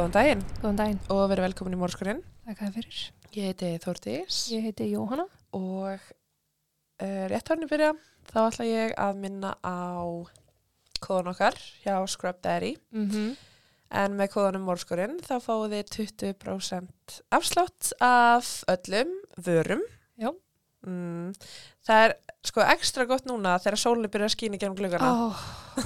Góðan daginn Góðan daginn, og verið velkomin í Mórskurinn. þakka þér fyrir. Ég heiti Þórdís Ég heiti Jóhanna. og uh, rétt hörni byrja þá ætla ég að minna á kóðan okkar hjá Scrub Daddy Mm -hmm. en með kóðanum Mórskurinn þá fáið þið 20% afslátt af öllum vörum. Já. Mm, það er sko ekstra gott núna þegar sólni byrja að skýna gegnum glugana. Ó,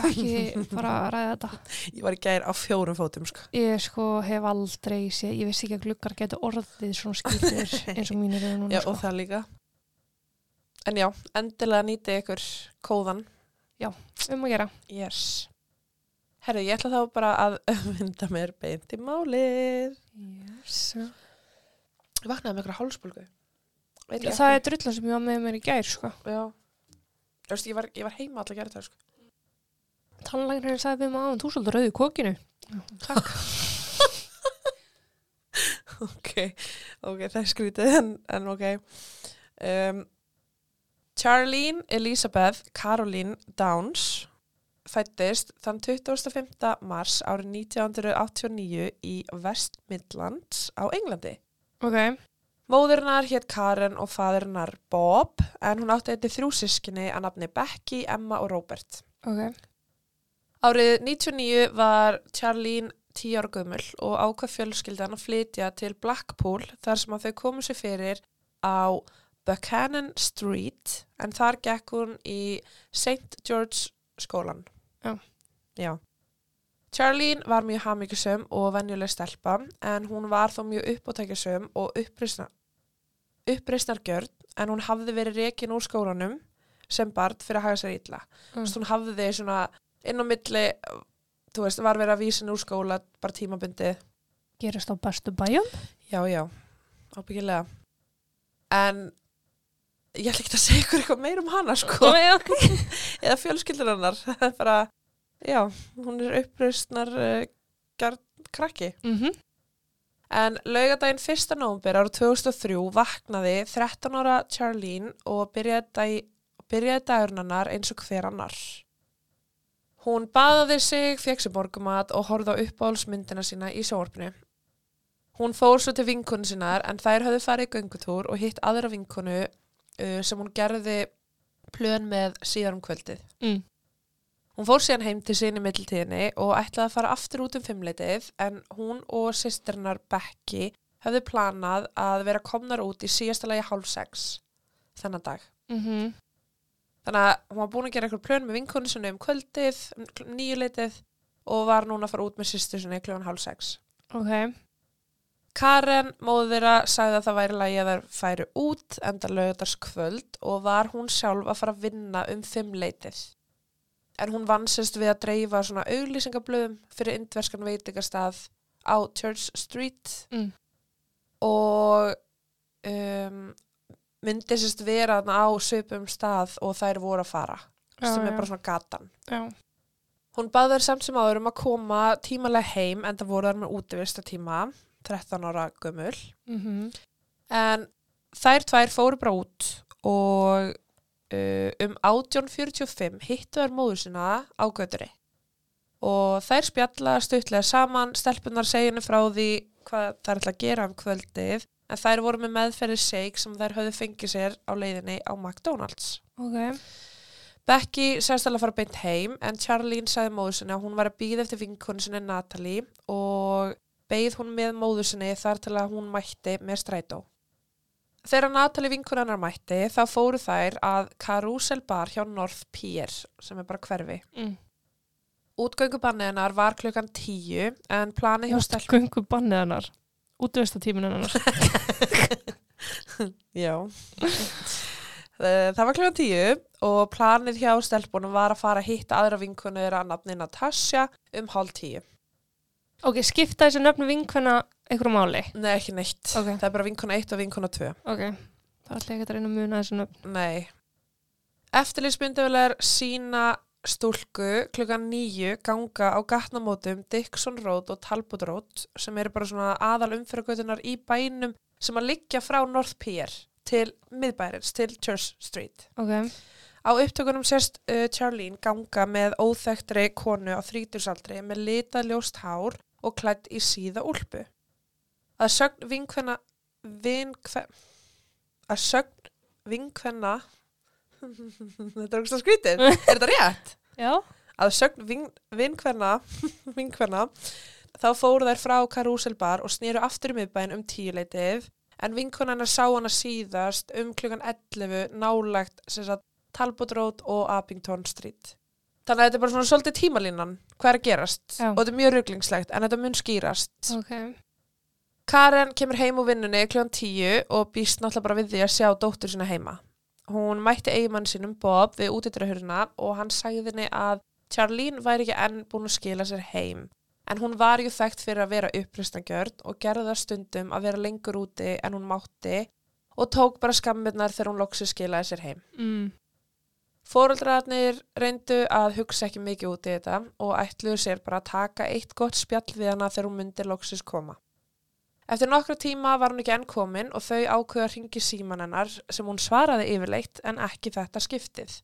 ekki fara að ræða þetta. Ég var í gær á fjórum fótum sko. Ég sko hef aldrei séð, ég vissi ekki að gluggar getur orðið svona skýrtir eins og mínir eru núna. Já, sko. og það líka. En já, endilega nýti ykkur kóðan. Um að gera. Yes. Herru, ég ætla þá bara að mynda mér beint í málið. Yes. Ég vaknaði með eitthvað hálsbólgu. Veit Það ekki. er drullan sem ég var með mér í gær, sko. Já. Þú veist, ég var, ég var heima alltaf að gera þetta, sko. Tannlæknirinn sagði við maður, þú er svolítið rauð í kokinu. Takk. ok, ok, það er skrítið, en, en ok. Um, Charlene Elizabeth Caroline Downs fættist þann 25. mars árið 1989 í West Midlands á Englandi. ok, Móðurinnar hétt Karen og fæðurinnar Bob en hún átti eitthvað þrjú sískinni að nafni Becky, Emma og Robert. ok. Árið 99 var Charlene 10 ára gömul og ákvað fjölskyldan að flytja til Blackpool þar sem að þau komu sér fyrir á Buchanan Street en þar gekk hún í St. George skólan. Já. Já. Charlene var mjög hafmyggisum og venjuleg stelpa en hún var þó mjög uppátækjusum og uppreisnar, uppreisnargjörn en hún hafði verið rekin úr skólanum sem barn fyrir að haga sér illa. Mm. Mm. Hún hafði þið svona inn á milli, þú veist, var verið að vísa henni úr skóla bara tímabundið. Gerist á bestu bæjum? Já, já, ábyggilega. En ég ætla ekki að segja ykkur eitthvað meir um hana, sko. Eða fjölskyldur hennar. Það er bara, já, hún er uppreistnar uh, gert krakki. Mm En laugadaginn 1. nóvumber ára 2003 vaknaði 13 ára Charlene og byrjaði, dag, byrjaði dagurinn hennar eins og hver annar. Hún baðaði sig, fekk sér borgumat og horfði á uppáhaldsmyndina sína í sjóarpinu. Hún fór svo til vinkonu sinnar en þær höfðu farið í göngutúr og hitt aðra vinkonu uh, sem hún gerði plön með síðar um kvöldið. Mm. Hún fór síðan heim til sinni mittiltíðinni og ætlaði að fara aftur út um fimmleitið en hún og sýsternar Becky höfðu planað að vera komnar út í síðasta lagi hálf sex þennan dag. Mm Þannig að hún var búin að gera eitthvað plön með vinkonu sinni um kvöldið, um nýjuleitið og var núna að fara út með sýstur sinni kljóðan hálf sex. Ok. Karen, móður þeirra, sagði að það væri lagi að þær færi út enda lögðarskvöld og var hún sjálf að fara að vinna um fimmleitið. En hún vann sérst við að dreifa svona auglýsingablöðum fyrir indverskan veitingastað á Church Street Mm. og um, myndi sérst vera á söpum stað og þær voru að fara Já, sem er já. bara svona gatan. Já. Hún baði þær samt sem áður um að koma tímalega heim en það voru þær með útivista tíma, 13 ára gömul. Mm En þær tvær fóru bara út og um 1845 hittu þær móður sína á göturi. Og þær spjalla stuttlega saman, stelpunar seginu frá því hvað þær ætla að gera um kvöldið, en þær voru með meðferði shake sem þær höfðu fengið sér á leiðinni á McDonalds. Ok. Becky segist alveg að fara beint heim en Charlene sagði móður sinni að hún var að býða eftir vinkonu sinni Natalie og beigð hún með móður sinni þar til að hún mætti með strætó. Þegar Natalie vinkonu hennar mætti þá fóru þær að Carousel Bar hjá North Pier sem er bara hverfi. Mm. Útgöngubannið hennar var klukkan tíu en planið hjá stelp... Göngu bannið hennar. Útvistatímin hennar. Já. Eh, Það var klukkan tíu og planið hjá stelpunum var að fara að hitta aðra vinkonu þeirra að nafni Natasha um hálf tíu. Ok, skipta þessu nöfnu vinkvenna einhverju máli. Nei, ekki neitt. Ok. Það er bara vinkona 1 og vinkona 2. Ok. Það ætla ég ekki að reyna að muna þessu nöfn. Nei. Eftirlýsmynduvelar sína stúlku klukkan nýju ganga á gatnamótum Dixon Road og Talbot Road sem eru bara svona aðal umfyrragötunar í bænum sem að liggja frá North Pier til miðbærins, til Church Street. Ok. Á upptökunum sérst uh, Charlene ganga með óþekktri konu á þrítursaldri með litað ljóst hár og klætt í síða úlpu. Að sögn vinkvenna, vinkve, að sögn vinkvenna, þetta er okkur skrítið, er þetta rétt? Já. Að sögn vin, vinkvenna, vinkvenna, þá fóru þær frá Karúselbar og snýru aftur í miðbæinn um tíuleitið, en vinkvennanar sá hana síðast um klukkan 11 nálægt sem sagt Talbot Road og Abington Street. Þannig að þetta er bara svona svolítið tímalínan, hvað er að gerast Já. og þetta er mjög rugglingslegt en þetta mun skýrast. Ok. Karen kemur heim úr vinnunni klukkan 10 og býst náttúrulega bara við því að sjá dóttur sína heima. Hún mætti eigimann sínum Bob við útidröðurna og hann sagði henni að Charlene væri ekki enn búin að skila sér heim. En hún var ju þekkt fyrir að vera upprýstangjörn og gerði það stundum að vera lengur úti en hún mátti og tók bara skammirnar þegar hún loksi skilaði sér heim. Mm. Fóreldrarnir reyndu að hugsa ekki mikið út í þetta og ætluðu sér bara að taka eitt gott spjall við hana þegar hún myndi loksis koma. Eftir nokkru tíma var hún ekki enn komin og þau ákveða að ringi síman hennar sem hún svaraði yfirleitt en ekki þetta skiptið.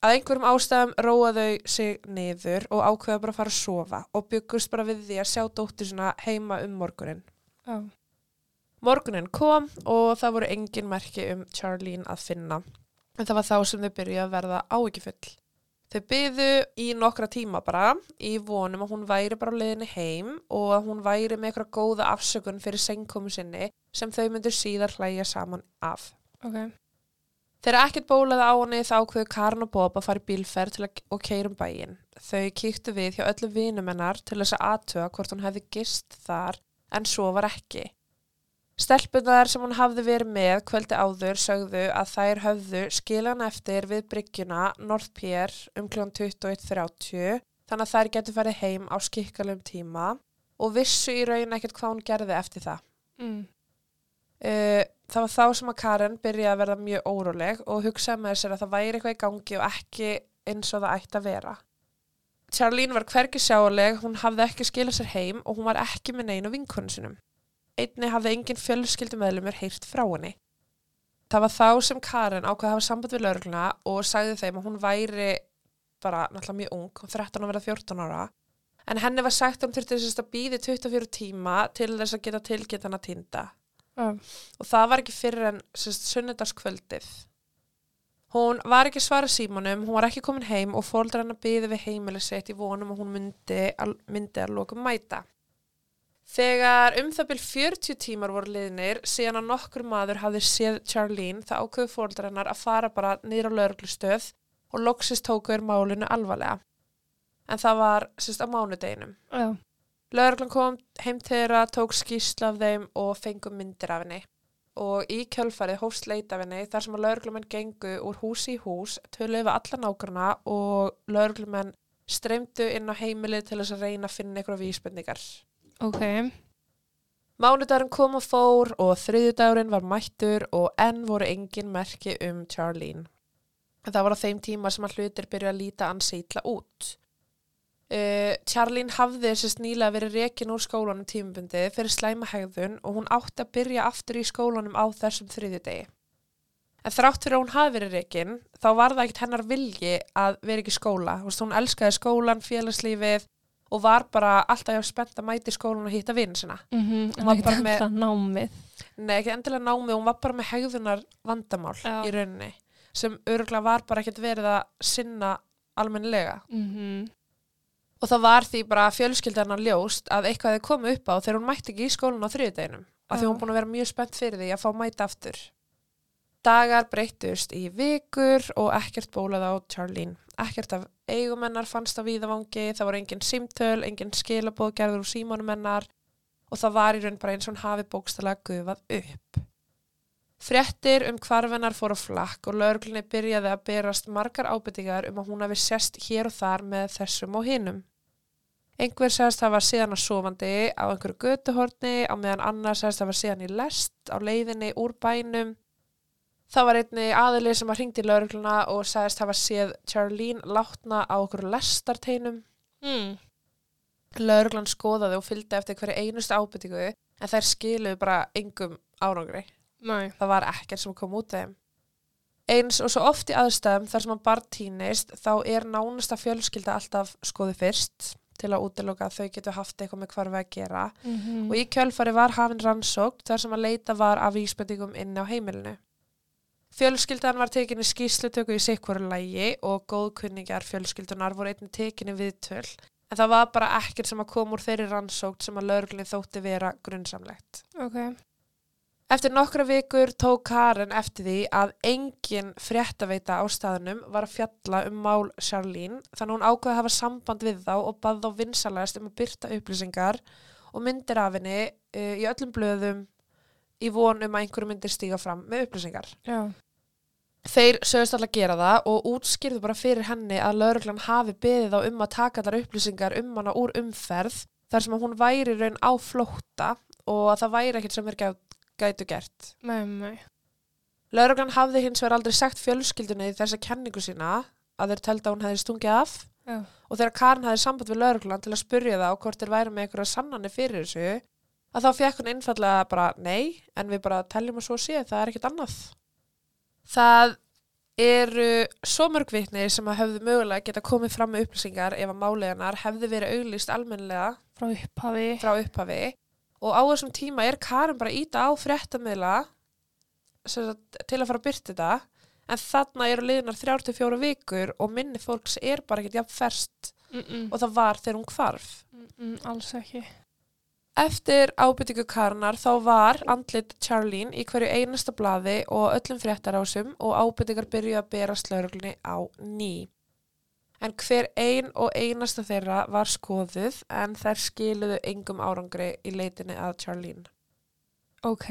Að einhverjum ástæðum róa þau sig niður og ákveða bara að fara að sofa og byggust bara við því að sjá dóttir sína heima um morgunin. Já. Morgunin kom og það voru engin merki um Charlene að finna. En það var þá sem þau byrjuði að verða áekifull. Þau byðu í nokkra tíma bara í vonum að hún væri bara á leiðinni heim og að hún væri með eitthvað góða afsökun fyrir sengkomu sinni sem þau myndur síðar hlæja saman af. Ok. Þegar ekkert bólaði á henni þá ákveðu Karin og Bob að fara í bílferð til að og keirum bæinn. Þau kíktu við hjá öllu vinum hennar til þess að aðtöga hvort hún hefði gist þar en svo var ekki. Stelpunar sem hún hafði verið með kvöldi áður sögðu að þær höfðu skilan eftir við bryggjuna North Pier um kl. 21.30 þannig að þær getur farið heim á skikkalum tíma og vissu í raun ekkert hvað hún gerði eftir það. Mm. Uh, það var þá sem að Karen byrjaði að verða mjög óróleg og hugsaði með sér að það væri eitthvað í gangi og ekki eins og það ætti að vera. Charlene var hvergi sjáleg, hún hafði ekki skilað sér heim og hún var ekki með neinu vinkonu sinum. Einni hafði engin fjölskyldumöðlumur heyrt frá henni. Það var þá sem Karen ákveði að hafa samband við laurugluna og sagði þeim að hún væri bara náttúrulega mjög ung, hún 13 að verða 14 ára, en henni var sagt að hún þurfti þess að býði 24 tíma til þess að geta tilgjönd hana tinda Já. og það var ekki fyrir en sunnudagskvöldið. Hún var ekki að svara símanum, hún var ekki komin heim og fóldra hennar byði við heimili sitt í vonum og hún myndi að, myndi að lokum mæta. Þegar um það byrj 40 tímar voru liðnir, síðan að nokkur maður hafði séð Charlene, það ákveðu fóldra hennar að fara bara niður á lauruglustöð og loksist tóku er málinu alvarlega. En það var sérst á mánudeginum. Já. Lögreglan kom heim til þeirra, tók skýrsla af þeim og fengum myndir af henni. Og í kjölfarið hófst leita af henni þar sem að lögreglumenn gengu úr húsi í hús, töluðu við alla nágrana og lögreglumenn streymdu inn á heimilið til þess að reyna að finna einhverja vísbendingar. Ok. Mánudagurinn kom og fór og þriðjudagurinn var mættur og enn voru engin merki um Charlene. Það var á þeim tíma sem að hlutir byrju að líta ansi illa út. Uh, Charlene hafði sérst nýlega verið rekin úr skólanum tímabundi fyrir slæma hegðun og hún átti að byrja aftur í skólanum á þessum þriðjudegi. En þrátt fyrir að hún hafi verið rekin, þá var það ekkert hennar vilji að vera ekki skóla. Hún elskaði skólan, félagslífið og var bara alltaf jafn spennt að mæti skólan og hitta vinn sinna. Mm -hmm. Hún var bara með-. Nei, ekki endilega námið, hún var bara með hegðunar vandamál Já. í rauninni sem örgulega var bara ekkert verið að sinna almennilega. Mm Og það var því bara fjölskyldarnar ljóst að eitthvað hefði komið upp á þegar hún mætti ekki í skólan á þriðudeginum. Af því hún búin að vera mjög spennt fyrir því að fá mæta aftur. Dagar breyttust í vikur og ekkert bólað á Charlene. Ekkert af eigumennar fannst á víðavangi, það voru engin símtöl, engin skilabóð gerður úr símanumennar og það var í raun bara eins og hún hafi bókstælega gufað upp. Fréttir um hvarfennar fór á flakk og lögreglunni byrjaði að berast margar ábyrtingar um að hún hafi sest hér og þar með þessum og hinum. Einhver sagðist hafa síðan að sofandi á einhverju götuhorni á meðan annar sagðist hafa síðan í lest á leiðinni úr bænum. Það var einni aðili sem að hringdi í laurugluna og sagðist hafa séð Charlene látna á einhverju lestarteinum. mm. Lauruglan skoðaði og fylgdi eftir hverju einustu ábyrtingu en þær skiluðu bara engum árangri. Nei. Það var ekkert sem kom út þeim. Eins og svo oft í aðstæðum þar sem að barn týnist þá er nánasta fjölskylda alltaf skoði fyrst. til að útiloka að þau getur haft eitthvað með hvarfi að gera Mhm. og í kjölfari var hafin rannsókt þar sem að leita var af vísbendingum inn á heimilinu. Fjölskyldan var tekinni skýrslutöku í sikvaru lægi og góðkunningar fjölskyldunar voru einnig tekinni viðtöl en það var bara ekkert sem að koma úr þeirri rannsókt sem að lögreglinn þótti vera grunnsamlegt. Ok. Eftir nokkra vikur tók Karen eftir því að engin fréttaveita á staðnum var að fjalla um mál Charlene þannig að hún ákvaði að hafa samband við þá og bað þá vinsalegast um að byrta upplýsingar og myndir af henni uh, í öllum blöðum í von um að einhverju myndir stíga fram með upplýsingar. Já. Þeir sögust alltaf að gera það og útskýrðu bara fyrir henni að lauruglan hafi beðið þá um að taka þar upplýsingar um hana úr umferð þar sem að hún væri raun á flótta og að það væri ekkert sem er gæt, gætu gert. Nei, nei. Lauruglan hafði hins vegar aldrei sagt fjölskyldunni þessa kenningu sína að þeir telda að hún hefði stungið af Já. og þegar Karin hafði samband við lauruglan til að spurja það og hvort þeir væri með einhverja sannanir fyrir þessu að þá fekk hún einfallega bara nei en við bara teljum að svo sé það er ekkert annað. Það eru svo mörg vitni sem að hefðu mögulega geta komið fram með upplýsingar ef að máleganar hefði verið auglýst almennilega Frá upphafi. frá upphafi og á þessum tíma er Karin bara íta á sagt, til að fara að byrta þetta en þarna eru liðnar 34 vikur og minni fólks er bara ekkert jafn ferst Mm -mm. og það var þegar hún hvarf. Mm -mm, alls ekki. Eftir ábyrtingu Karinar þá var andlit Charlene í hverju einasta blaði og öllum fréttarásum og ábyrtingar byrjuði að bera slauruglunni á ný. En hver ein og einasta þeirra var skoðuð en þær skiluðu engum árangri í leitinni að Charlene. Ok.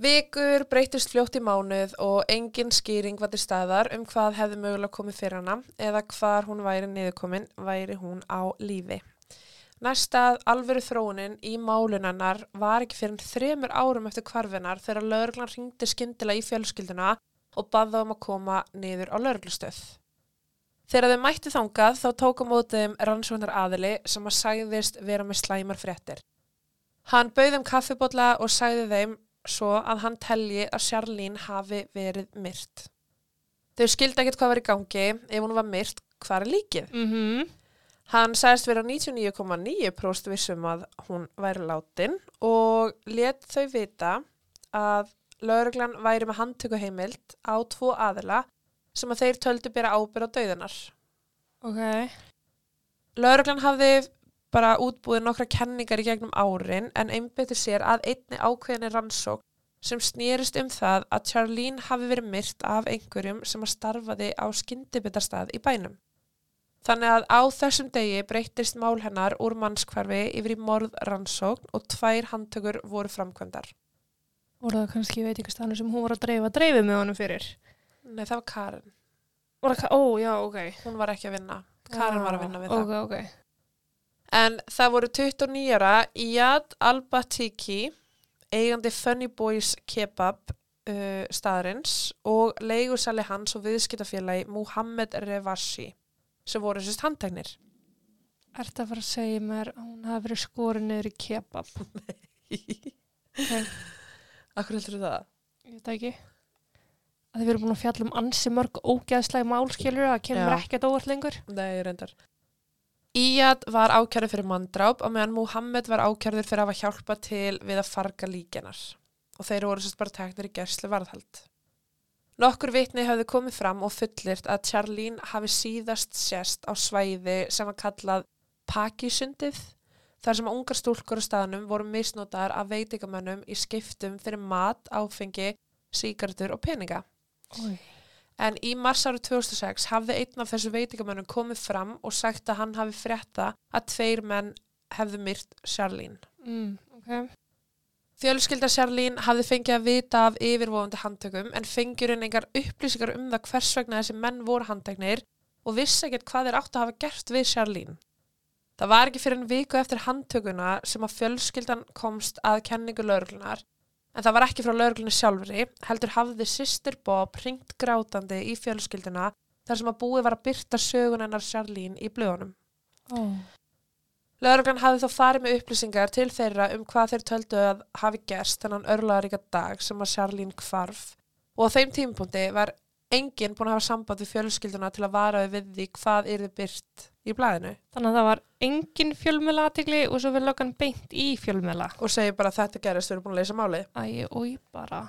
Vikur breytist fljótt í mánuð og engin skýring var til staðar um hvað hefði mögulega komið fyrir hana eða hvar hún væri niðurkomin væri hún á lífi. Næstað alvöru þróunin í málunannar var ekki fyrir þremur árum eftir hvarfinar þegar lögreglan ringdi skyndilega í fjölskylduna og baða um að koma niður á lögreglustöð. Þegar þau mætti þangað þá tók á mótiðum rannsóknar aðili sem að sagðist vera með slæmar fréttir. Hann bauð um kaffibotla og sagði þeim svo að hann telji að Charlene hafi verið myrt. Þau skildi ekkert hvað var í gangi, ef hún var myrt, hvað er líkið? Mm Hann sagðist vera 99,9% vissum að hún væri látin og let þau vita að lauruglan væri með handtökuheimild á tvo aðila sem að þeir töldu bera ábyrð á dauðanar. Ok. Lauruglan hafði bara útbúið nokkra kenningar í gegnum árin en einbyttu sér að einni ákveðinni rannsók sem snýrist um það að Charlene hafi verið myrt af einhverjum sem að starfaði á skyndibitastað í bænum. Þannig að á þessum degi breyttist mál hennar úr mannskvarfi yfir í morð rannsókn og tvær handtökur voru framkvæmdar. Voru það kannski veitingastanu sem hún var að dreifa dreifið með honum fyrir? Nei, það var Karen. Var það, ó, já, ok. Hún var ekki að vinna. Karen var að vinna við það. Ok, ok. En það voru 29 ára Iyad Al-Batiki, eigandi Funny Boys Kebab uh, staðarins og leigursali hans og viðskiptafélagi Muhammed Revashi sem voru sérst handteknir. Ertu að fara að segja mér að hún hafi verið skorin niður í kebab? Ok, Akkur heldur það? ég veit ekki. Að þið verið búin að fjalla um ansi mörg ógeðslega málskilur að kemur ekkert óvart lengur. Nei, reyndar. Iyad var ákjærður fyrir manndráp og meðan Muhammed var ákjærður fyrir að hafa hjálpa til við að farga líkenar og þeir voru sérst bara teknir í gerslu varðhald. Nokkur vitni hafði komið fram og fullirt að Charlene hafi síðast sérst á svæði sem var kallað Pakisundið, þar sem ungar stúlkur á staðnum voru misnotaðar af veitingamönnum í skiptum fyrir mat, áfengi, síkartur og peninga. Ói. En í mars árið 2006 hafði einn af þessu veitingamönnum komið fram og sagt að hann hafi frétta að tveir menn hefðu myrt Charlene. Mm, ok. Fjölskylda Charlene hafði fengið að vita af yfirvofandi handtökum en fengjurinn engar upplýsingar um það hvers vegna þessi menn voru handteknir og vissi ekkert hvað þeir áttu að hafa gert við Charlene. Það var ekki fyrir en viku eftir handtökuna sem að fjölskyldan komst að kenningu lauruglunar en það var ekki frá lauruglunni sjálfri, heldur hafði sýstir Bob ringt grátandi í fjölskylduna þar sem að búið var að byrta sögun hennar Charlene í blöðunum. Ó. Lauruglan hafði þá farið með upplýsingar til þeirra um hvað þeir töldu að hafi gerst þennan örlaðaríka dag sem að Charlene hvarf og á þeim tímapunkti var enginn búin að hafa samband við fjölskylduna til að vara við því hvað er þið byrt í blæðinu Þannig að það var engin fjölmjöla aðtegli og svo vil löggan beint í fjölmjöla. og segir bara þetta gerist, við erum búin að leysa máli. Æ, oi bara.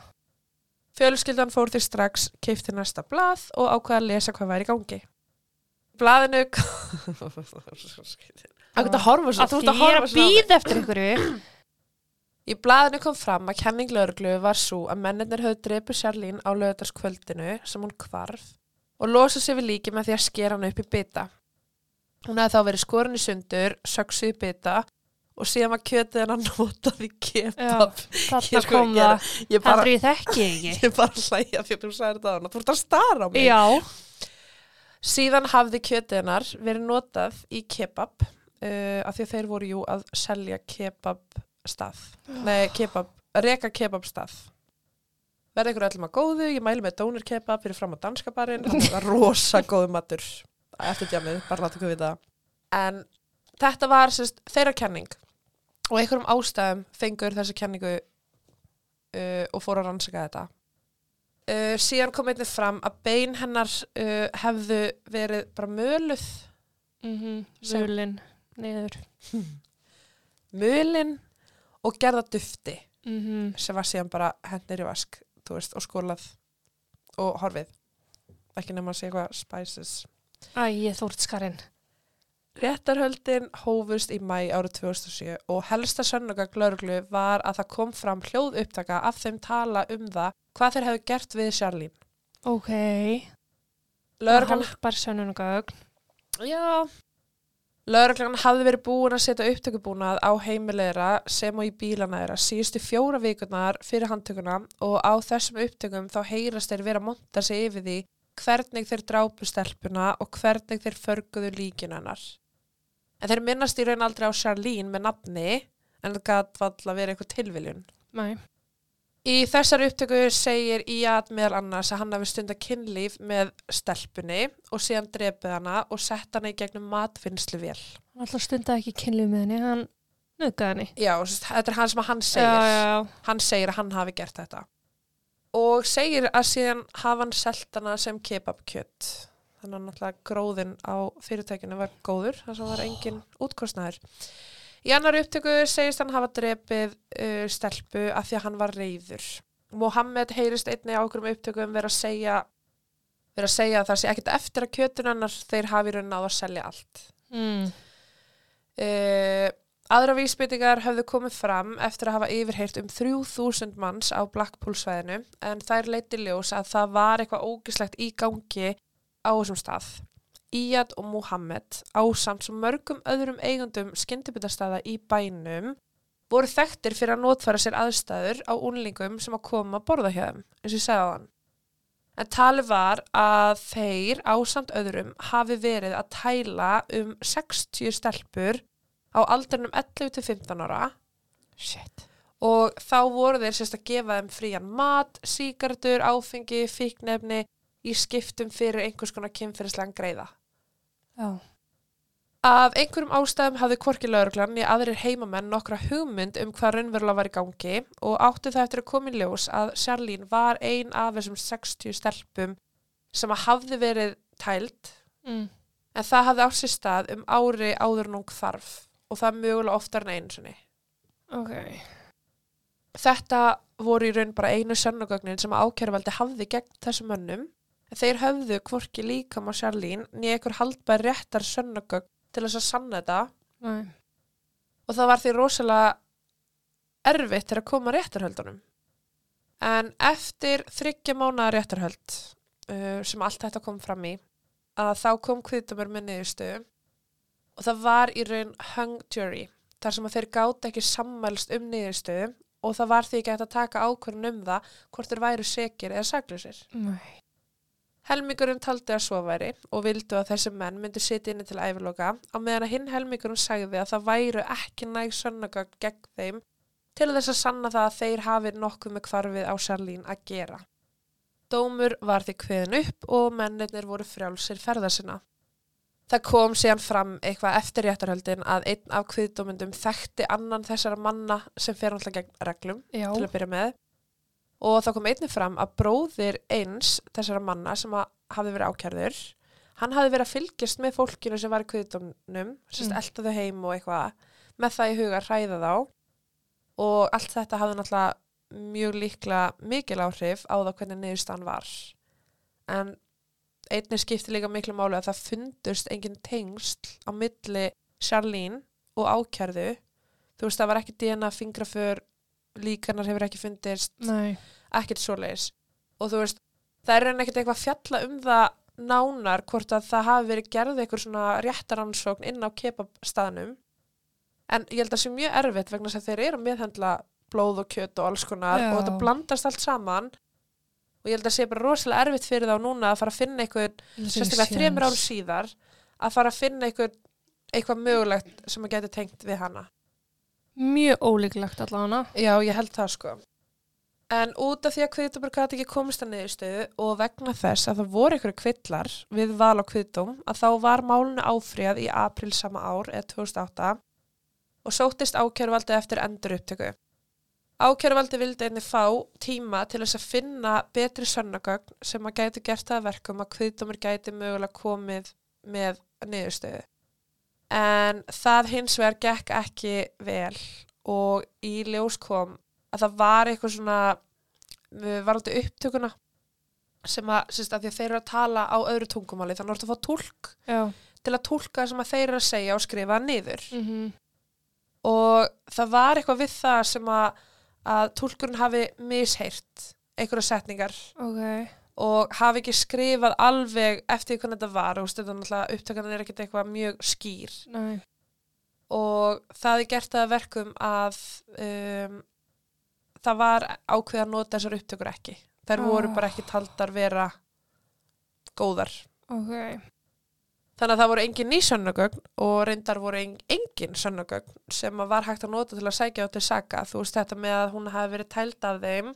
Fjölskyldan fór því strax, keifti næsta blað og ákvaða að lesa hvað væri í gangi. Blaðinu... Það er að horfa svo, Að þú því ert að ég er horfa að svo á mig. býða eftir einhverju. Í blaðinu kom fram að kenning lauruglu var svo að mennirnir höfðu drepið Charlene á lögðarskvöldinu sem hún kvarf og losa sig við líki með því að skera hann upp í bita. Hún hefði þá verið skorin í sundur, söksuð í bita og síðan var kjötið hennar notað í kebab. Þarna Ég sko, kom ég er- það. Ég bara, Heldur ég þekki ekki. ég bara hlæja því að þú sagði þetta á hana. Þú ert að stara á mig. Já. Síðan hafði kjötið hennar verið notað í kebab uh, af því að þeir voru jú að selja kebab stað. Nei, kebab, reka kebab stað. Verði ykkur öllum að góðu, ég mæli með dónir kebab fyrir fram á danska barinn, það var rosa góðu matur eftir djamið, bara láta ykkur vita. En þetta var sérst, þeirra kenning og einhverjum ástæðum fengur þessa kenningu uh, og fór að rannsaka þetta. Uh, síðan kom einnig fram að bein hennar uh, hefðu verið bara möluð, Mhm, Sem- Mölin, niður. mölin og gerða dufti Mhm. sem var síðan bara hendur í vask, veist, og skólað og horfið. Ekki nema að segja eitthvað spices. Æ, ég þórt skarinn. Réttarhöldin hófust í mæ árið 2007 og helsta sönnuga glörglu var að það kom fram hljóð upptaka af þeim tala um það hvað þeir hefðu gert við Charlene. Ok. Lörglan Halpar sönnunugögn. Já. Lörglan hafði verið búin að setja upptökubúnað á heimilegra sem og í bílana þeirra síðustu fjóra vikurnar fyrir handtökuna og á þessum upptökum þá heyrast þeir vera að monta sig yfir því hvernig þeir drápu stelpuna og hvernig þeir förguðu líkin hennar. En þeir minnast í raun aldrei á Charlene með nafni en það gæt valla verið eitthvað tilviljun. Nei. Í þessar upptöku segir Íad meðal annars að hann hafi stunda kynlíf með stelpunni og síðan drepið hana og sett hana í gegnum matfinnslu vel. Hann alltaf stundaði ekki kynlið með henni, hann nöðgaði henni. Já, þetta er hann sem hann segir. Já, já. Hann segir að hann hafi gert þetta. Og segir að síðan hafa hann selt hana sem kebabkjött. Þannig að náttúrulega gróðin á fyrirtækinu var góður, þar sem var engin útkostnaður. Í annar upptöku segist hann hafa drepið uh, stelpu af því að hann var reyður. Mohammed heyrist einni á okkur um upptökum vera að segja vera að segja að það sé ekkert eftir að kjötun hennar þeir hafi raun að selja allt. Mm. Uh, aðra vísbyttingar höfðu komið fram eftir að hafa yfirheyrt um 3000 manns á Blackpool-svæðinu en þær leiti ljós að það var eitthvað ógislegt í gangi á þessum stað. Iyad og Muhammed ásamt sem mörgum öðrum eigundum skyndibitastaða í bænum voru þekktir fyrir að notfæra sér aðstæður á unlingum sem að koma að borða hjá þeim, eins og ég segði á þann. En talið var að þeir ásamt öðrum hafi verið að tæla um 60 stelpur á aldrinum 11 til 15 ára Shit. og þá voru þeir sérst að gefa þeim frían mat, síkardur, áfengi, fíknefni í skiptum fyrir einhvers konar kynferðislegan greiða. Já. Af einhverjum ástæðum hafði hvorki lauruglan í aðrir heimamenn nokkra hugmynd um hvað raunverulega var í gangi og átti það eftir að koma í ljós að Charlene var ein af þessum 60 stelpum sem að hafði verið tælt Mm. en það hafði átt sér stað um ári áður hún þarf og það mögulega oftar en einu sinni. Ok. Þetta voru í raun bara einu sönnugögnin sem ákjæruvaldi hafði gegn þessum mönnum þeir höfðu hvorki líkam á Charlene nýja einhver haldbær réttar sönnugögn til þess að sanna þetta Nei. og það var því rosalega erfitt til að koma réttarhöldunum. En eftir þryggja mánaða réttarhöld uh, sem allt þetta kom fram í að þá kom kviðdumur með niðurstöðu og það var í raun hung jury þar sem að þeir gátt ekki sammælst um niðurstöðu og það var því ekki að taka ákvörðun um það hvort þeir væru sekir eða saklusir. Nei. Helmingurinn taldi að svo væri og vildu að þessi menn myndi sitja inni til æfiloka á meðan að hinn helmingurinn sagði að það væru ekki næg sönnagögn gegn þeim til þess að sanna það að þeir hafi nokkuð með kvarfið á Charlene að gera. Dómur var því kveðin upp og mennirnir voru frjálsir ferðarsina. Það kom síðan fram eitthvað eftir réttarhöldin að einn af kviðdómundum þekkti annan þessara manna sem fer alltaf gegn reglum Já. til að byrja með og það kom einnig fram að bróðir eins þessara manna sem hafi verið ákjærður hann hafi verið að fylgjast með fólkinu sem var í kviðdómnum Mm. elda þau heim og eitthvað með það í huga hræða þá. Og allt þetta hafði náttúrulega mjög líklega mikil áhrif á það hvernig niðurstaðan var. En einnig skipti líka miklu máli að það fundust engin tengsl á milli Charlene og ákjærðu þú veist það var ekki DNA fingraför líkanar hefur ekki fundist Nei. ekkert svoleiðis. Og þú veist, það er enn ekkert eitthvað að fjalla um það nánar hvort að það hafi verið gerð eitthvað svona réttaransókn inn á kebabstaðnum. En ég held að það sé mjög erfitt vegna þess að þeir eru að meðhendla blóð og kjöt og alls konar Já. og þetta blandast allt saman. Og ég held að sé bara rosalega erfitt fyrir þá núna að fara að finna eitthvað, sérstaklega þremur árum síðar að fara að finna eitthvað eitthvað mögulegt sem að geti tengt við hana Mjög ólíklegt allavega. Já, ég held það sko. En út af því að kviðdómur gæti ekki komist að niðurstöðu og vegna þess að það voru ykkur kvillar við val á kviðdóm að þá var málunu áfríðað í april sama ár eða 2008 og sóttist ákjörvaldi eftir endur upptöku. Ákjörvaldi vildi einni fá tíma til þess að finna betri sönnagögn sem að gæti gert það að verkum að kviðdómur gæti mögulega komið með niðurstöðu. En það hins vegar gekk ekki vel og í ljós kom að það var eitthvað svona varandi upptökuna sem að, sérst, að því að þeir eru að tala á öðru tungumáli þannig að þú ert að fá tólk Já. til að tólka sem að þeir eru að segja og skrifa niður Mm og það var eitthvað við það sem að, að tólkurinn hafi misheirt einhverja setningar Ok. Og hafi ekki skrifað alveg eftir hvernig þetta var og er náttúrulega upptökan er ekkert eitthvað mjög skýr Nei. og það er gert að verkum að um, það var ákveð að nota þessar upptökur ekki. Þær Ah. voru bara ekki taldar vera góðar. Ok. Þannig að það voru engin ný sönnugögn og reyndar voru en, engin sönnugögn sem var hægt að nota til að sækja á til saka. Þú veist þetta með að hún hafi verið tæld af þeim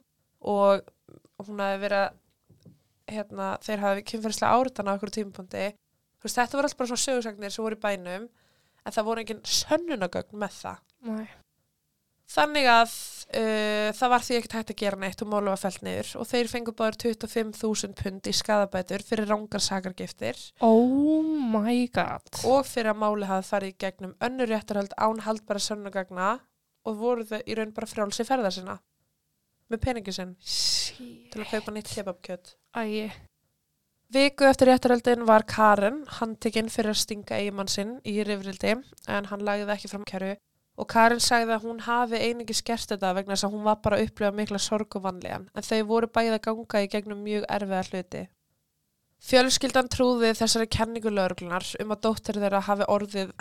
og hún hafi verið hérna, þeir hafi kynferðislega áritan á okkur tímapunkti. Veist þetta voru alltaf bara svona sögursagnir sem voru í bænum en það voru engin sönnunagögn með það. Nei. Þannig að uh, það var því ekkert hægt að gera neitt og málu var fellt niður og þeir fengu báður 25.000 pund í skadabætur fyrir rángar sakargiftir Oh my god. og fyrir að máli hafði farið gegnum önnur réttarhald án haldbara sönnugagna og voru þau í raun bara frjálsi ferða sinna með peningi sinn til að kaupa nýtt kebabkjöt. Æi. Viku eftir réttarhaldin var Karen handtekinn fyrir að stinga eigimann sinn í rifrildi en hann lagði ekki fram kæru og Karen sagði að hún hafi einingi skert þetta vegna þess að hún var bara að upplifa mikla sorg og vanlíðan en þau voru bæði að ganga í gegnum mjög erfiða hluti. Fjölskyldan trúði þessari kenningu lögreglunar um að dóttir þeirra hafi orðið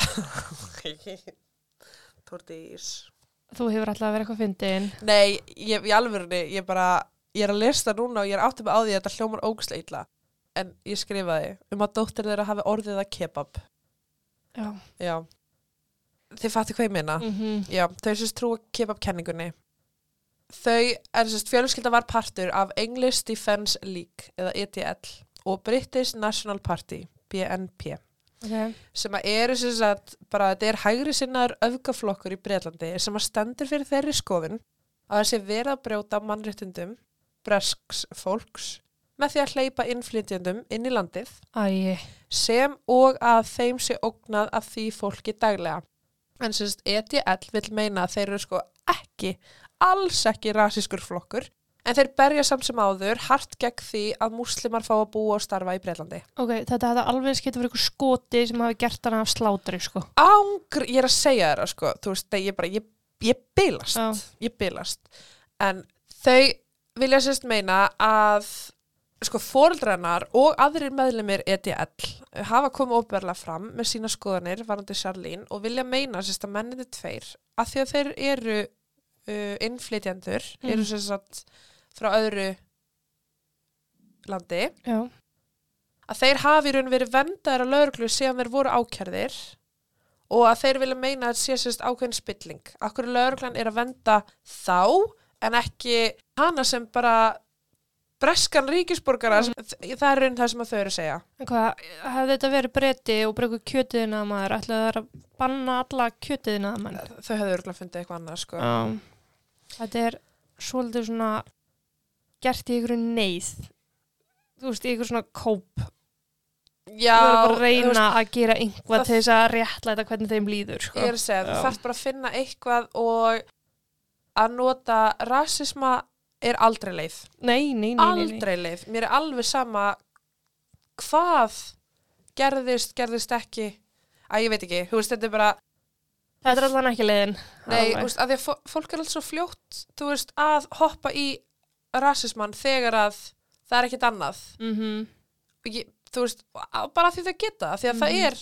Tordís Þú hefur alltaf verið eitthvað fyndin. Nei, ég, í alvörunni, ég bara ég er að lesta núna og ég er áttið með á því að þetta hljómar ógæslega illa en ég skrifaði um að dóttir þeirra hafi orðið að kebab Já. Já Þið fattu hvað ég minna Mm -hmm. Já, þau sérst trúa kebab-kenningunni. Þau, en sérst fjölskylda var partur af English Defence League, eða EDL, og British National Party, BNP, Ok. sem að eru sérst að, bara þetta er hægri sinnaður öfgaflokkur í Breitlandi, sem að stendur fyrir þeirri skoðun að þessi verið að brjóta mannréttindum, bresks fólks, með því að hleypa innflytjandum inn í landið, Æi. sem og að þeim sé ógnað af því fólki daglega. En sérst EDL vil meina að þeir eru sko ekki, alls ekki rasískur flokkur, en þeir berja samt sem áður hart gegn því að múslimar fá að búa og starfa í Breitlandi. Ok, þetta hefði alveg skipt verið eitthvað skoti sem hafi gert hana af slátri, sko. Ángr, ég er að segja þeirra sko, þú veist, ég bara, ég, ég bilast, Já. ég bilast. En þau vilja sérst meina að sko fóreldrannar og aðrir meðlumir EDL hafa komið óberlega fram með sína skoðanir varandi Charlene og vilja meina sérst að menninni tveir að því að þeir eru uh, innflytjandur, Mm. eru sérst að frá öðru landi, Já. að þeir hafi í raun verið vendaðir að lauruglu síðan þeir voru ákjærðir og að þeir vilja meina að þetta sé sérst ákveðin spilling. Akkur lauruglan er að venda þá en ekki hana sem bara breskan ríkisborgara, mm. það er raun það sem að þau eru að segja. En hvað, hefði þetta verið breyti og bara eitthvað kjötiðina að maður, ætlaði það að banna alla kjötiðina að mann? Þau hefðu örgulega fundið eitthvað annað, sko. Já. Þetta er svolítið svona gert í einhverju neyð þú veist, í einhverju svona kóp Já, þú verður bara að reyna veist, að gera einhvað til þess að réttlæta hvernig þeim líður sko. ég er að segja, þú þarf bara að finna eitthvað og að nota rasisma er aldrei leið. nei, nei, nei, nei, nei. Aldrei leið. Mér er alveg sama hvað gerðist, gerðist ekki. Æ, ég veit ekki, þú veist, þetta er bara, þetta er allan ekki leiðin nei, þú veist, að því að fó- fólk er alltaf svo fljótt, þú veist, að hoppa í rasismann þegar að það er ekkit annað. Mhm. Og ég, þú veist, bara því þau geta það, því að Mhm. það er,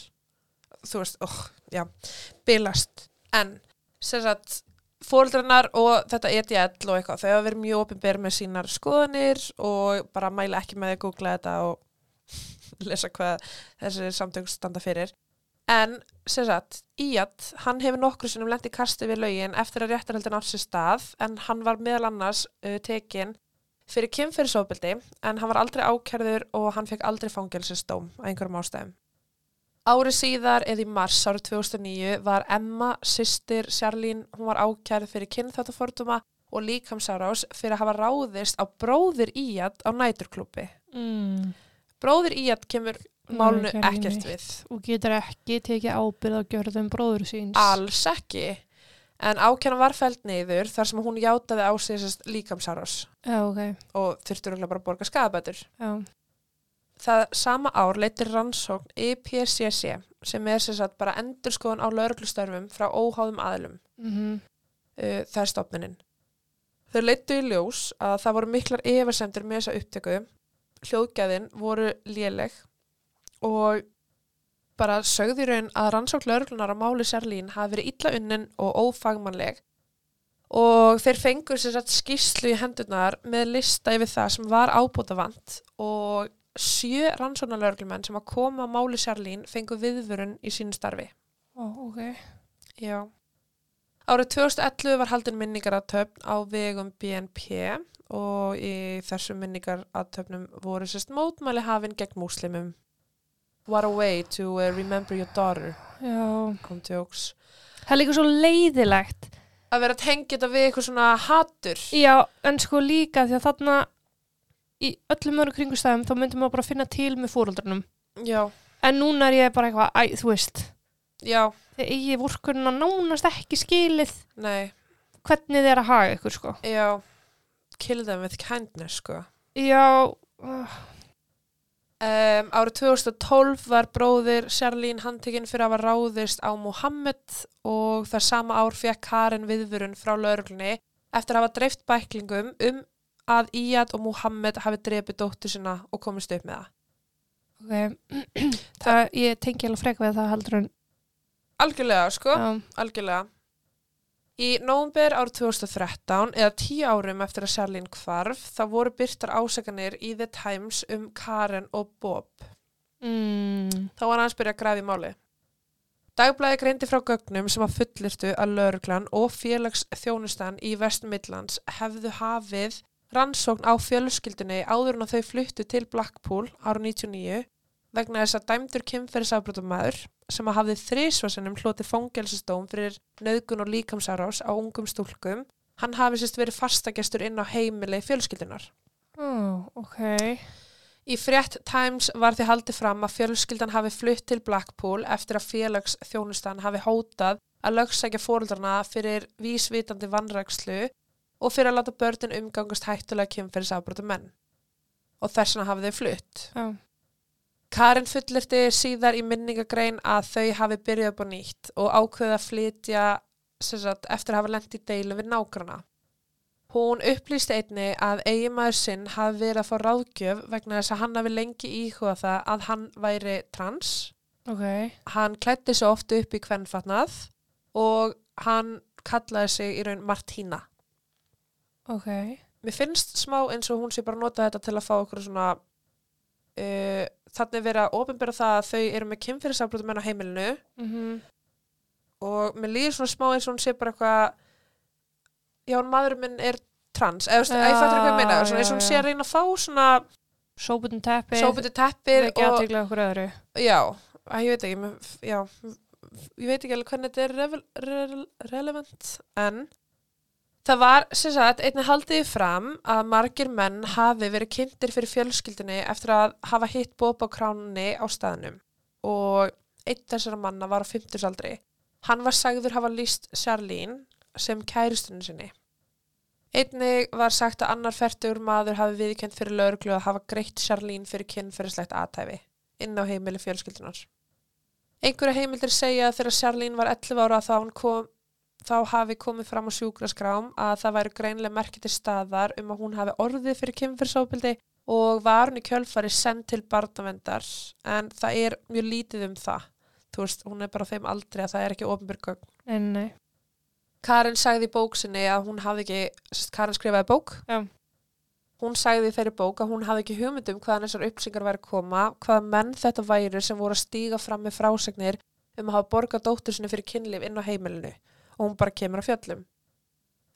þú veist, oh, já, bilast. En, sem sagt, fóreldrannar og þetta EDL og eitthvað, þau hafa verið mjög opinber með sínar skoðanir og bara mæla ekki með að googla þetta og lesa hvað þessi samtök standa fyrir. En, sem sagt, Íat, hann hefur nokkru sinnum lent í kasti við lögin eftir að réttarhaldin á sér stað, en hann var meðal annars uh, tekin fyrir kynferðisofbeldi en hann var aldrei ákærður og hann fekk aldrei fangelsistóm á einhverjum ástæðum. Árið síðar eða í mars árið 2009 var Emma, sýstir Sjarlín, hún var ákærð fyrir kynþáttaforduma og líkamsárás fyrir að hafa ráðist á bróðir Íat á næturklúpi. mm. Bróðir Íat kemur málunu ekkert við. og getur ekki tekið ábyrð á gjörðum bróður síns Alls ekki. En ákæran var fælt niður þar sem hún játaði á sig sérst líkamsárás já, ok, og þurftur bara að borga skadabætur. já, Það sama ár leitir rannsókn IPCC sem er sem sagt bara endurskoðun á lauruglustörfum frá óháðum aðlum. mhm Uh, það er stopninin. Þau leittu í ljós að það voru miklar efasemdir með þessa upptöku. Hljóðgæðin voru léleg og bara sögði raun að rannsókn lauruglunar á máli Særlín hafi verið illa unnin og ófagmannleg og þeir fengur sér satt skýslu í hendurnar með lista yfir það sem var ábútavant og sjö rannsóknarlauruglumenn sem að koma á máli Særlín fengu viðvörun í sínu starfi. Ó, ok Já. Árið 2011 var haldin minningaratöfn á vegum BNP og í þessum minningaratöfnum voru sérst mótmæli hafinn gegn múslimum. What a way to uh, remember your daughter, já, kom tjóks. það er líka svo leiðilegt. Að vera að tengja þetta við eitthvað svona hatur. já, en sko líka því að þarna í öllum öru kringustæðum þá myndum maður bara finna til með fóröldrunum Já, en núna er ég bara eitthvað, æ, þú veist. Já, þegar eigi vorkunna nánast ekki skilið nei, hvernig þið er að haga ykkur sko. Já, kill them with kindness, sko. já, uh, Um, árið 2012 var bróðir Sjarlín handtekinn fyrir að hafa ráðist á Mohammed og það sama ár fekk Karen viðvörun frá lauruglunni eftir að hafa dreift bæklingum um að Iyad og Mohammed hafi dreipið dóttur sinna og komist upp með það. ok það, ég tengi alveg frek við það heldur en Algjörlega, sko, já, algjörlega. Í nóvumber árið 2013, eða tíu árum eftir að Sjarlín hvarf, þá voru byrtar ásakanir í The Times um Karen og Bob. mm, Þá var hans byrjað að grafa í máli. Dagblæði greindi frá gögnum sem að fullirtu að lauruglan og félags þjónustan í West Midlands hefðu hafið rannsókn á fjölskyldunni áður en þau fluttu til Blackpool ára 99 vegna þess að dæmdur kynferðisafbrotumæður sem að hafði þrísvarsinnum hlotið fangelsistóm fyrir nöðgun og líkamsárás á ungum stúlkum, hann hafi sérst verið fastagestur inn á heimili fjölskyldunar. ó, ok Í frétt Times var því haldið fram að fjölskyldan hafi flutt til Blackpool eftir að félags þjónustan hafi hótað að lögsækja fóreldrarna fyrir vísvitandi vannrækslu og fyrir að láta börnin umgangast hættulega kynferðisafbrotum menn. Og þess vegna hafi þau flutt. já, Karin fullirti síðar í minningagrein að þau hafi byrjað upp á nýtt og ákveða að flytja sagt, eftir að hafa lent í deilu við nágrana. Hún upplýsti einni að eiginmaður sinn hafi verið að fá ráðgjöf vegna þess að hann hafi lengi íhuga það að hann væri trans. ok Hann klætti sig oft upp í kvennfatnað og hann kallaði sig í raun Martína. ok, Mér finnst smá eins og hún sé bara nota þetta til að fá okkur svona uh, þannig verið að ofinbera það að þau eru með kynfyrirsafbrotum menn á heimilinu. Mhm. Og mér líður svona smá eins og hún sé bara eitthvað já, maður minn er trans. Eða Já, ég fættur eitthvað að meina? Svona eins og hún sé að reyna fá svona sóputin teppi sóputi teppið ekki og aðtegla okkur öðru. Já, að ég veit ekki já, ég veit ekki alveg hvernig þetta er revel, re, relevant en Það var, sem sagt, einnig haldið fram að margir menn hafi verið kynntir fyrir fjölskyldinni eftir að hafa hitt Bob á kránunni á staðnum og einn þessara manna var á 50 aldri. Hann var sagður hafa líst Charlene sem kæristunni sinni. Einnig var sagt að annar færtur maður hafi viðkjönd fyrir lauruglu að hafa greitt Charlene fyrir kynferðislegt aðtæfi inn á heimili fjölskyldunar. Einhverja heimildir segja að þegar Charlene var 11 ára þá, kom, þá hafi komið fram á sjúkraskrám að það væri greinlega merkiti staðar um að hún hafi orðið fyrir kynferðsóbildi og var hún í kjölfari send til barnavendar en það er mjög lítið um það. Þú veist, hún er bara þeim aldrei að það er ekki ofnbyrgögn. Nei, nei. Karin sagði í bóksinni að hún hafði ekki, Karin skrifaði bók. Já. Hún sagði í þeirri bók að hún hafði ekki hugmyndum hvaðan þessar uppsingar væri að koma, hvaða menn þetta væri sem voru að stíga fram með frásagnir um að hafa borgað dóttur sinni fyrir kynlif inn á heimilinu og hún bara kemur á fjöllum.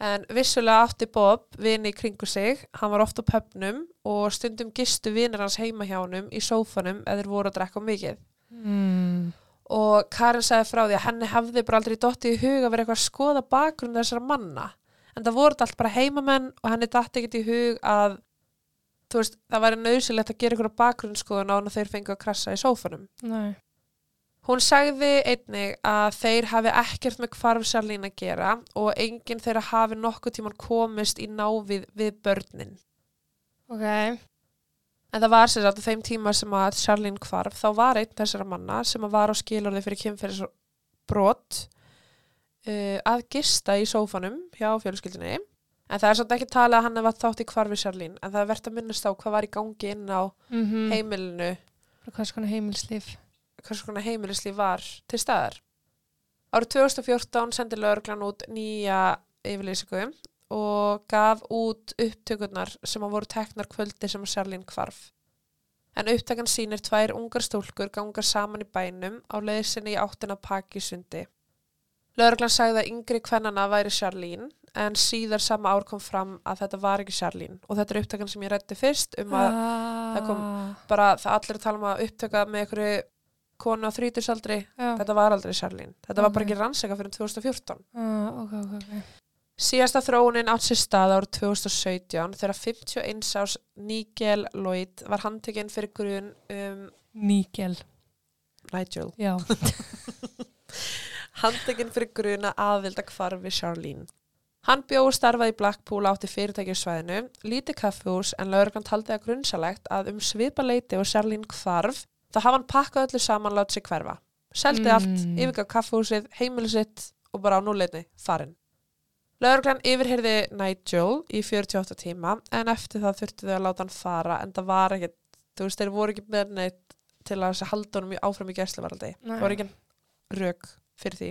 En vissulega átti Bob vini í kringu sig, hann var oft á pöpnum og stundum gistu vinir hans heima hjá honum í sófanum eða voru að drekka mikið Mm. og Karin sagði frá því að henni hafði bara aldrei dotti í hug að vera eitthvað að skoða bakgrunn þessara manna en það voru allt bara heimamenn og henni datti ekkert í hug að veist, það væri nöðsilegt að gera eitthvað bakgrunnsskoðun á hann að þeir fengu að krassa í sófanum. Nei. Hún sagði einnig að þeir hafi ekkert með hvarf Charlene að gera og enginn þeirra hafi nokkuð tíman komist í návið við börnin. Ok. En það var sér að þeim tíma sem að Charlene hvarf, þá var einn þessara manna sem að var á skilorði fyrir kynferðisbrot uh, að gista í sófanum hjá fjölskyldinni. En það er svolítið ekki talað að hann hefði þátt í hvarfi Charlene, en það er verðt að minnast á hvað var í gangi inn á Mm heimilinu, Hvað skona heimilslíf? Hvers konar heimilislíf var til staðar. Árið 2014 sendi lögreglan út nýja yfirlýsingu og gaf út upptökurnar sem að voru teknar kvöldi sem að Charlene hvarf. En upptakan sýnir tvær ungar stúlkur ganga saman í bænum á leiðsinni í áttina Pakisundi. Lögreglan sagði að yngri kvennana væri Charlene en síðar sama ár kom fram að þetta var ekki Charlene og þetta er upptakan sem ég rætti fyrst um að það kom- bara það allir að tala um að upptaka með einhverju konu á þrítusaldri Já. þetta var aldrei Charlene, þetta var bara ekki rannsaka fyrir 2014 Ah, ok, ok, ok. síðasta þróunin átt sér stað árið 2017 þegar 51 árs Nigel Lloyd var handtekinn fyrir grun um. Nigel, Já. handtekinn fyrir grun að aðvilda hvarfi Charlene Hann bjóð og starfaði í Blackpool átti fyrirtæki á svæðinu, lítið kaffehús en lauruglan taldi að grunnsalegt að um svipa leiti og Charlene hvarf þá hafa hann pakkað öllu saman lát sig hverfa. Seldi Mm. allt, yfirgaf kaffehúsið, heimili sitt og bara á núleitni farin. Lauruglan yfirheyrði Nigel í 48 tíma en eftir það þurftu þau að láta hann fara en það var ekkert, þú veist, þeir voru ekki með neitt til að halda honum áfram í gæsluvaraldi. Nei. Það voru ekki rauk fyrir því.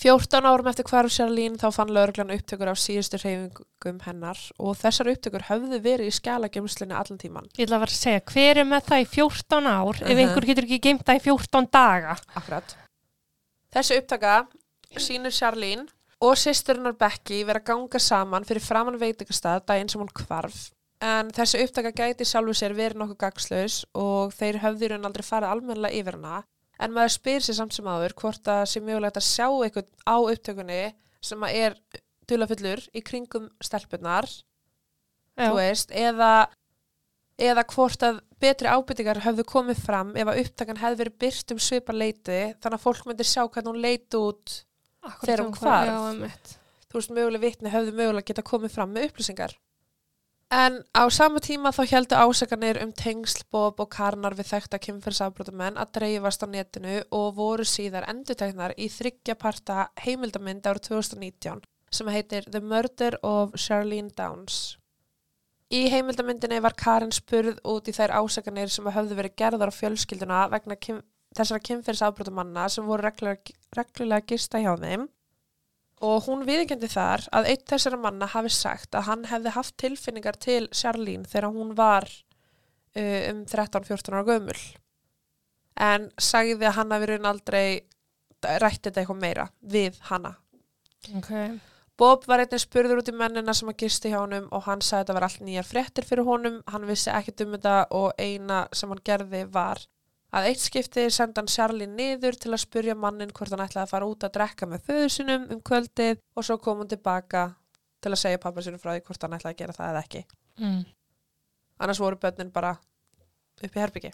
14 árum eftir hvarf Charlene þá fann lauruglan upptökur af síðustu hreyfingum hennar og þessar upptökur höfðu verið í skjalagemslinni allan tíman. Ég ætla að vera að segja, hver er með það í 14 ár ef Mhm. einhver getur ekki geimt það í 14 daga? Akkurat. Þessi upptaka sýnir Charlene og sýsturinnar Becky vera að ganga saman fyrir framann veitingastað daginn sem hún hvarf. En þessi upptaka gæti sjálfu sér verið nokkuð gagslaus og þeir höfðu í raun aldrei farið almennilega yfir hana. En maður spyr sér samt sem áður hvort það sé mögulegt að sjá eitthvað á upptökunni sem að er dulafullur í kringum stelpunar, veist, eða, eða hvort að betri ábyrtingar höfðu komið fram ef að upptakan hefði verið byrt um svipa leiti þannig að fólk myndi sjá hvernig hún leiti út Akkurat þegar um hún hvað- hvarf. Þú veist, möguleg vitni höfðu mögulega geta komið fram með upplýsingar. En á sama tíma þá heldu ásakanir um tengsl Bob og Karnar við þekta kynferðsafbrótamenn að dreifast á netinu og voru síðar enduteknar í þryggja parta heimildamind árið 2019 sem heitir The Murder of Charlene Downs. Í heimildamindinni var Karin spurð út í þær ásakanir sem höfðu verið gerðar á fjölskylduna vegna kyn, þessara kynferðsafbrótamanna sem voru reglulega, reglulega gista hjá þeim og hún viðkendi þar að einn þessara manna hafi sagt að hann hefði haft tilfinningar til Charlene þegar hún var uh, um 13-14 ára gömul en sagði að hann hafi raun aldrei rætti þetta eitthvað meira við hanna. Ok. Bob var einnig spurður út í mennina sem að gisti hjá honum og hann sagði að þetta var allt nýjar fréttir fyrir honum, hann vissi ekkert um þetta og eina sem hann gerði var að eitt skipti senda hann Charlie niður til að spurja mannin hvort hann ætlaði að fara út að drekka með föður sinum um kvöldið og svo kom hann tilbaka til að segja pappa sinu frá því hvort hann ætlaði að gera það eða ekki. Mm. annars voru börnin bara upp í herbyggi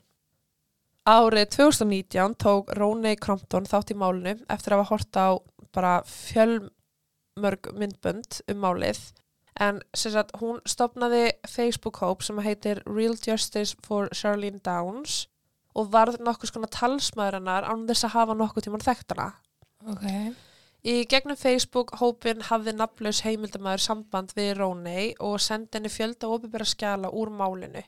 Árið 2019 tók Róney Crompton þátt í málinu eftir að hafa hort á bara fjölmörg myndbönd um málið. En sagt hún stopnaði Facebook-hóp sem heitir Real Justice for Charlene Downs og varð nokkuð skona talsmaður hennar án þess að hafa nokkuð tímann þekkt hana. Ok. Í gegnum Facebook-hópin hafði nafnlaus heimildamæður samband við Róney og sendi henni fjölda opibera skjala úr málinu.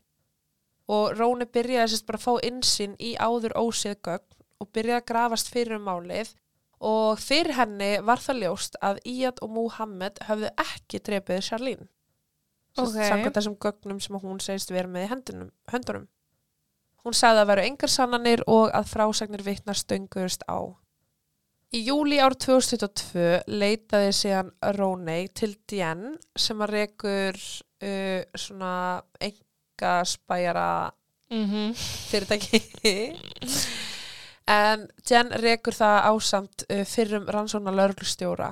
Og Róney byrjaði sérst bara að fá insinn í áður ósið gögn og byrjaði að grafast fyrir um málið og fyrir henni var það ljóst að Iyad og Muhammed höfðu ekki drepið Charlene. Ok. Samkvæmt þessum gögnum sem hún segist vera með í hendunum, höndunum. Hún sagði að veru engar sannanir og að frásagnir vitna stöngurist á. Í júli ár 2022 leitaði síðan Róney til Dien sem að rekur uh, svona enga spæjara Mm fyrirtæki. en Dien rekur það ásamt uh, fyrrum rannsóna lauruglustjóra.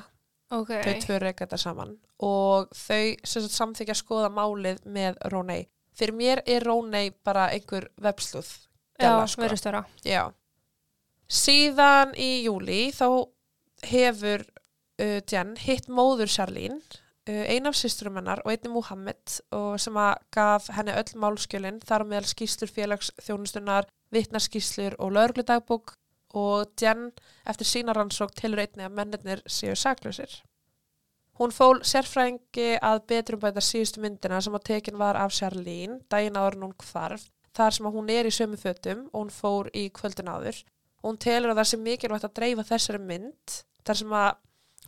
Ok. Þau tvö reka þetta saman og þau samþykja að skoða málið með Róney. Fyrir mér er Róney bara einhver vefsluð. Já, gæla, sko. verið störa. Já. Síðan í júli þá hefur uh, Jen hitt móður Charlene, uh, ein af systurum hennar og einni Muhammed og sem að gaf henni öll málskjölinn þar meðal skýslur félagsþjónustunar, vitnarskýslur og lögregludagbók og Jen eftir sína rannsók tilur einni að mennirnir séu saklausir. Hún fól sérfræðingi að betrum bæta síðustu myndina sem að tekin var af Charlene daginn áður hún hvarf þar sem að hún er í sömu fötum og hún fór í kvöldin áður. Hún telur að það sé mikilvægt að dreifa þessari mynd þar sem að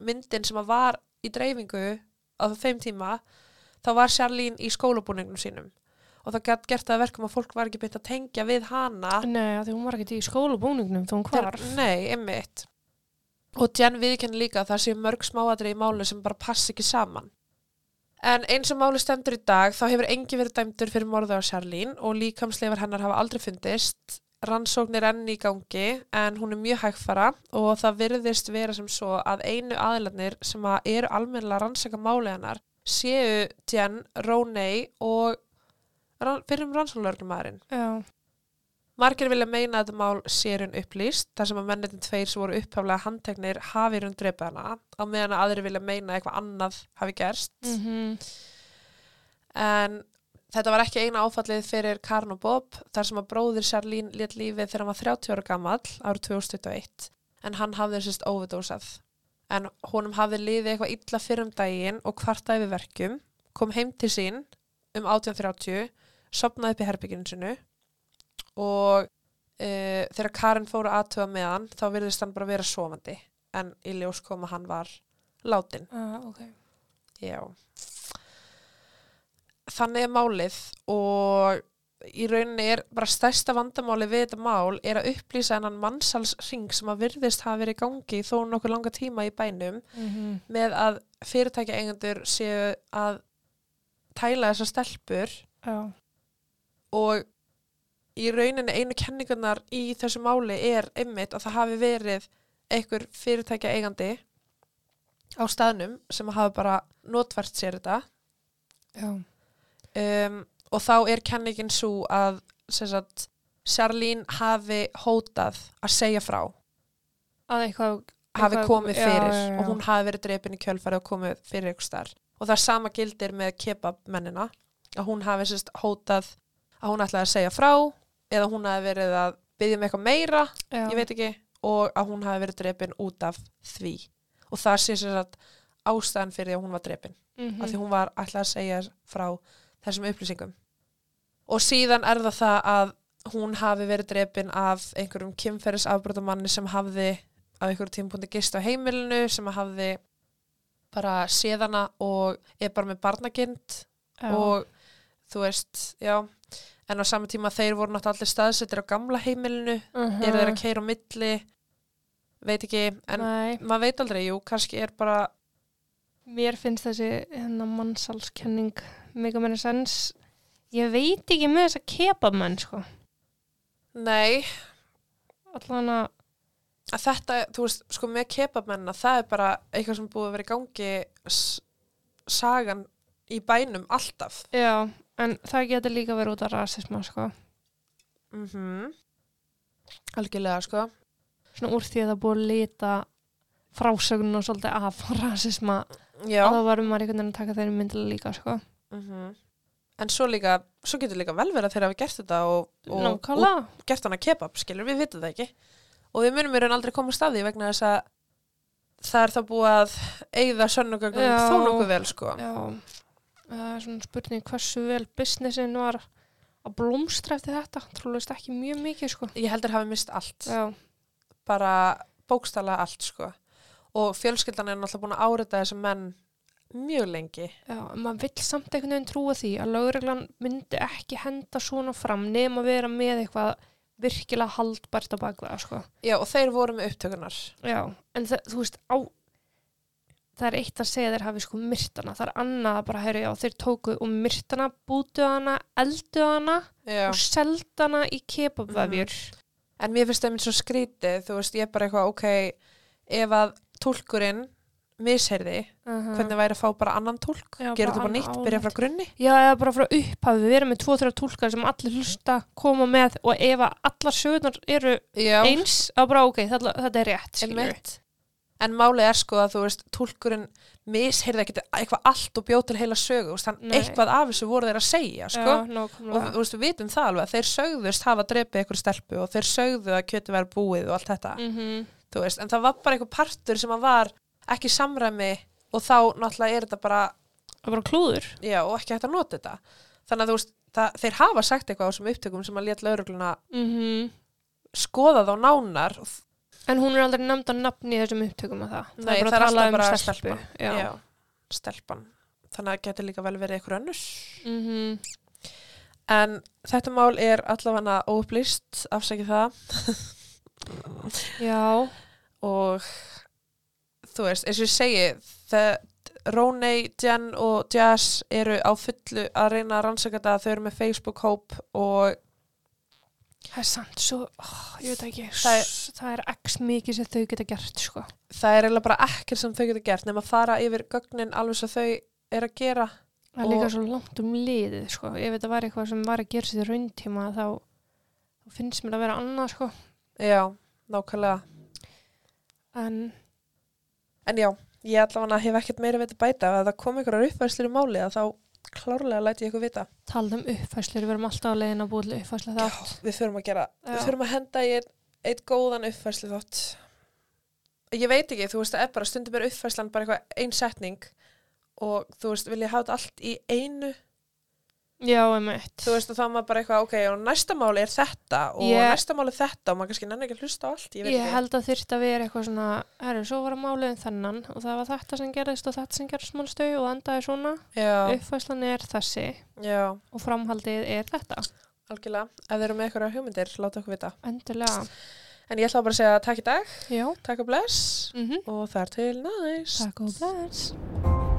myndin sem að var í dreifingu á þeim tíma þá var Charlene í skólabúningnum sínum. Og það gætt gert að verkum að fólk var ekki byrjt að tengja við hana. Nei, því hún var ekkert í skólabúningnum þá hún hvarf. Nei, einmitt og Jen viðkenni líka að það sé mörg smáadri í máli sem bara passi ekki saman En eins og máli stendur í dag þá hefur engi verið dæmdur fyrir morðu á Charlene og líkamsleifar hennar hafa aldrei fundist. Rannsókn er enn í gangi en hún er mjög hægfara og það virðist vera sem svo að einu aðilarnir sem að eru almennilega rannsaka máli hennar séu Jen, Róney og ran- fyrrum rannsóknlörglumæðurinn. Já. Margir vilja meina að þetta mál sérun upplýst þar sem að mennitin tveir sem voru upphaflega handteknir hafi raun dreipið hana á meðan að aðri vilja meina að eitthvað annað hafi gerst. Mm En þetta var ekki eina áfallið fyrir Karin og Bob þar sem að bróðir Charlene létt lífið þegar hann var 30 ára gamall árið 2021 en hann hafði sérst óvidósað. En honum hafði liðið eitthvað illa fyrir um daginn og kvartaði við verkum, kom heim til sín um 18.30, sopnaði upp í herbygginu sinu og e, þegar Karin fóru aðtöða með hann þá virðist hann bara vera sofandi en í ljós kom að hann var látin. Ah, ok. Já. Þannig er málið og í rauninni er bara stærsta vandamáli við þetta mál er að upplýsa hennan mannsalsring sem að virðist hafa verið í gangi þó nokkuð langa tíma í bænum Mm með að fyrirtækja eigendur séu að tæla þessar stelpur Já. og í rauninni einu kenningarnar í þessu máli er einmitt að það hafi verið einhver fyrirtækja eigandi á staðnum sem hafa bara notvært sér þetta Já. um, og þá er kenningin svo að sagt, Charlene hafi hótað að segja frá Að eitthvað... hafi eitthvað- komið já, fyrir já, já. og hún hafi verið dreipin í kjölfari og komið fyrir ykkur starf og það sama gildir með kebabmennina að hún hafi sérst hótað að hún ætlaði að segja frá eða hún hafi verið að byggja um eitthvað meira Já. ég veit ekki og að hún hafi verið dreipin út af því. Og það sé sér að ástæðan fyrir því að hún var dreipin Mm af því hún var ætlaði að segja frá þessum upplýsingum. Og síðan er það það að hún hafi verið drepin af einhverjum kynferðisafbrotamanni sem hafði á einhverjum tímpúndi gist á heimilinu sem hafði bara séðana og er bara með barnakind. Já. og þú veist, já en á saman tíma þeir voru náttúrulega allir staðsettir á gamla heimilinu Mhm. eru þeir að keira á milli veit ekki, en Nei, maður veit aldrei, jú, kannski er bara mér finnst þessi hérna mannsalskenning mega meira sens. Ég veit ekki með þessa kebabmenn, sko. nei, Allan að, að þetta, þú veist, sko með kebabmenna, það er bara eitthvað sem búið að vera í gangi sagan í bænum alltaf. Já, en það getur líka verið út af rasisma, sko. Mm Algjörlega, sko. Svona úr því að það búið að lita frásögnuna svolítið af rasisma. Já. Og þá varum maður einhvern veginn að taka þeirri myndilega líka, sko. Mm En svo líka, svo getur líka vel verið að þeir hafa gert þetta og, og, og gert hana kebab, skilur, við vitum það ekki. Og við munum í raun aldrei koma staði vegna þess að það er það búið að eigða sönnugögnum þó nokkuð vel, sko. Já, það er svona spurning hversu vel businessin var að blómstra eftir þetta. Trúlega ekki mjög mikið, sko. Ég heldur hafi mist allt, Já, bara bókstala allt, sko. Og fjölskyldan er náttúrulega búin að árita þessum menn mjög lengi. já, maður vill samt einhvern veginn trúa því að lögreglan myndi ekki henda svona fram nema vera með eitthvað virkilega haldbært á bakveða, sko. Já, og þeir voru með upptökunar. Já, en það, þú veist, á, það er eitt að segja þeir hafi sko myrtana, það er annað að bara, heyri, já, þeir tóku og myrtana, bútu hana, eldu hana Já. og seldu hana í kebabvefjur. En mér finnst það minn svo skrítið, þú veist, ég er bara eitthvað, ok, ef að tólkurinn misheyrði, Uh hvernig væri að fá bara annan tólk? Bara þetta bara nýtt, álit. byrja frá grunni? Já, eða bara frá upphafi, við erum með tvo, þrjá tólkar sem allir hlusta koma með og ef að allar sögurnar eru Já, eins, þá bara ok, þetta, þetta er rétt. En málið er sko að þú veist, tólkurinn misheyrði ekkert eitthvað allt og bjóð til heila sögu, veist, Nei. eitthvað af þessu voru þeir að segja, sko. Já, og þú veist, við vitum það alveg, að þeir sögðust hafa drepið eitthvað stelpu og þeir sögðu að kjöti væri búið og allt þetta, Mm þú veist, en það var bara eitthvað partur sem var ekki samræmi og þá náttúrulega er þetta bara bara klúður. já, og ekki hægt að nota þetta þannig að þú veist, það, þeir hafa sagt eitthvað á þessum upptökum sem að létt laurugluna Mm skoða þá nánar og En hún er aldrei nefnd að nafni í þessum upptökum að það. Nei, er það er bara að tala um bara stelpu. Já. já, stelpan. Þannig að það getur líka vel verið eitthvað önnur. Mm en þetta mál er allavega óupplýst, afsækið það. Já, og þú veist, eins og ég segi það Róney, Jen og Jazz eru á fullu að reyna að rannsaka þetta, þau eru með Facebook-hóp og það er samt svo, oh, ég veit ekki, Það er- það er x mikið sem þau geta gert, sko. það er eiginlega bara ekkert sem þau getur gert nema að fara yfir gögnin alveg svo þau er að gera Það er líka svo langt um liðið, sko. Ef þetta var eitthvað sem var að gera sér í rauntíma, þá, þá finnst mér að vera annað, sko. já, nákvæmlega En, en já, ég allavega hef ekkert meira við að bæta ef það kom einhverjar uppvæðslur í máli að þá klárlega læti ég ykkur vita talað um uppfæslur, við erum alltaf að búið til uppfæsla það. já, við þurfum að gera, við Já. þurfum að henda einn eitt góðan uppvæðslu þátt ég veit ekki, þú veist, það er bara stundum er uppvæðslan bara eitthvað ein setning og þú veist, vil ég hafa þetta allt í einu Já, einmitt. þú veist, og þá maður bara eitthvað, ok, og næsta máli er þetta og Ég- næsta máli er þetta og maður kannski nenni ekki að hlusta á allt, ég veit Ég ekki held að þyrfti að vera eitthvað svona, herru, svo var að málið um þennan og það var þetta sem gerðist og þetta sem gerðist málstau og endaði svona. já, Uppfæslan er þessi já, og framhaldið er þetta. algjörlega ef þeir eru með eitthvað hugmyndir, láta okkur vita Endilega. en ég ætla bara að segja takk í dag, Já. takk og bless Mm Takk og.